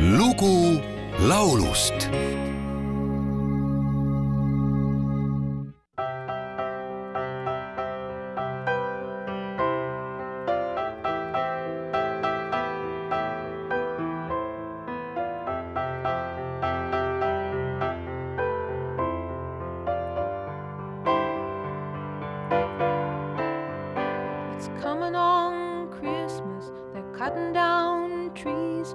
lugu laulust It's coming on Christmas. They're cutting down trees.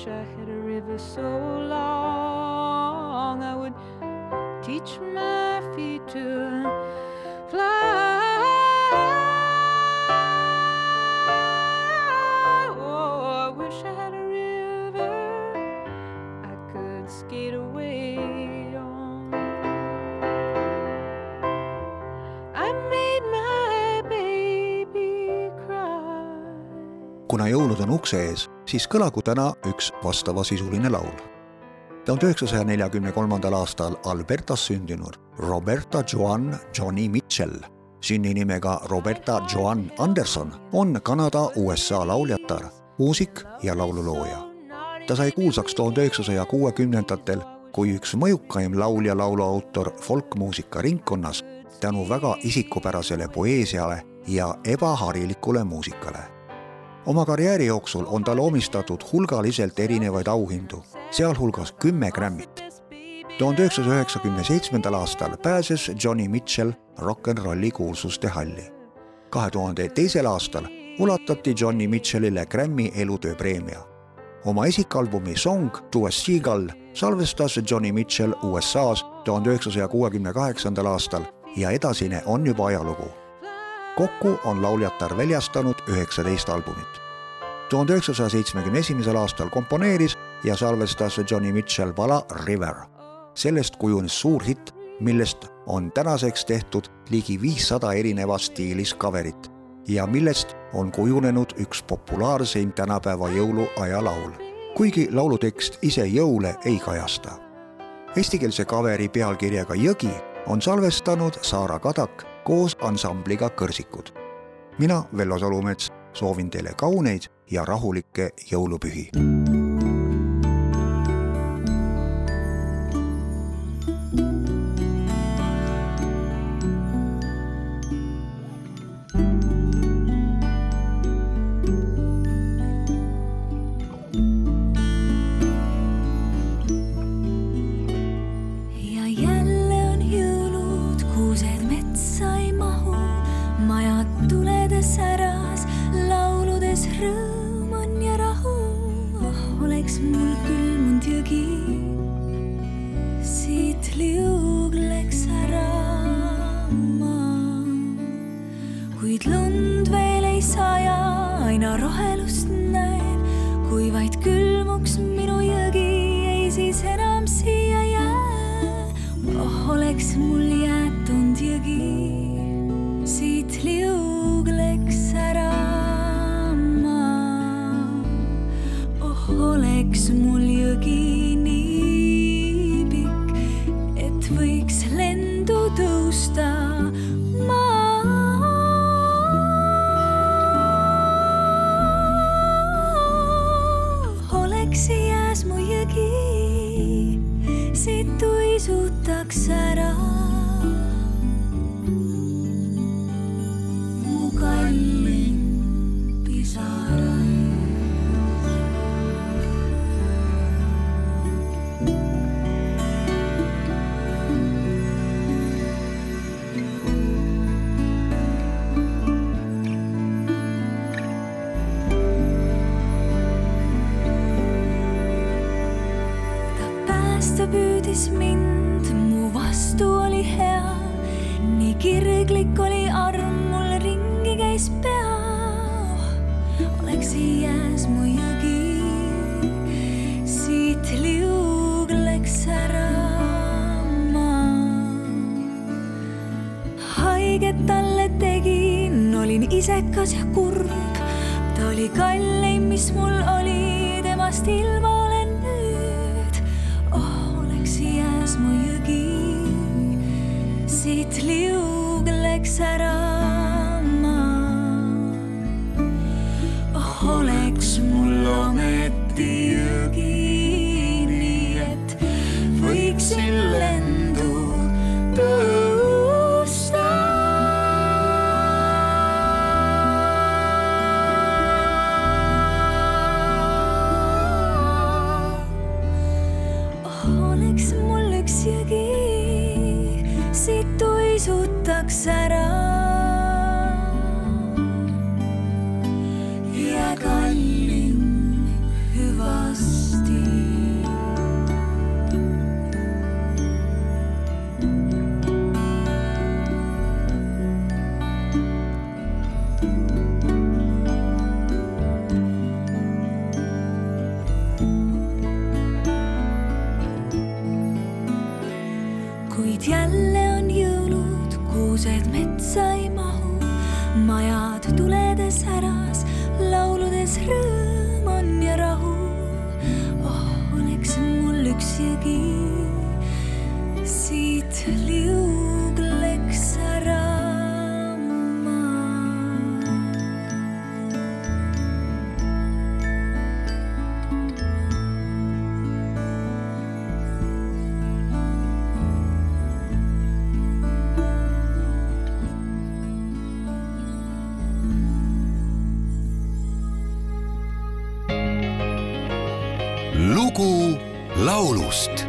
Wish I had a river so long I would teach my feet to fly. Oh, I wish I had a river I could skate away on. I made my baby cry. kuna jõulud on ukse ees, siis kõlagu täna üks vastavasisuline laul. tuhande üheksasaja neljakümne kolmandal aastal Albertas sündinud Roberta Joan Johnny Mitchell sünninimega Roberta Joan Anderson on Kanada USA lauljatar, muusik ja laululooja. ta sai kuulsaks tuhande üheksasaja kuuekümnendatel kui üks mõjukaim laulja lauluautor folkmuusika ringkonnas tänu väga isikupärasele poeesiale ja ebaharilikule muusikale oma karjääri jooksul on talle omistatud hulgaliselt erinevaid auhindu, sealhulgas kümme Grammit. tuhande üheksasaja üheksakümne seitsmendal aastal pääses Johnny Mitchell rock n rolli kuulsuste halli. kahe tuhande teisel aastal ulatati Johnny Mitchellile Grammy elutööpreemia. oma esikalbumi Song to a Seagull salvestas Johnny Mitchell USA-s tuhande üheksasaja kuuekümne kaheksandal aastal ja edasine on juba ajalugu kokku on lauljatar väljastanud üheksateist albumit. tuhande üheksasaja seitsmekümne esimesel aastal komponeeris ja salvestas Johnny Mitchell pala River. sellest kujunes suur hitt, millest on tänaseks tehtud ligi viissada erinevas stiilis coverit ja millest on kujunenud üks populaarseim tänapäeva jõuluaja laul, kuigi laulu tekst ise jõule ei kajasta. Eestikeelse coveri pealkirjaga Jõgi on salvestanud Saara Kadak koos ansambliga Kõrsikud. mina, Vello Salumets, soovin teile kauneid ja rahulikke jõulupühi. Mul külmunud jõgi, siit liugleks ära ma. kuid lund veel ei saja, aina rohelust näen, kui vaid külmuks minu jõgi, ei siis enam siia jää. oh, oleks mul jäetud jõgi, oleks mul jõgi nii pikk, et võiks lendu tõusta maa. oleks jääs mu jõgi, siit tuisutaks ära. Püüdis mind, mu vastu oli hea. nii kirglik oli arm, mul ringi käis pea. oleks jääs mu jõgi, siit liugleks ära ma. haiget talle tegin, olin isekas ja kurb, ta oli kalleim, mis mul oli, temast ilma liugleks ära ma oh oleks mul ometi jõgi, nii et võiksin lendu tõusta. oh oleks mul üks jõgi, siit uisutaks ära ja lugu laulust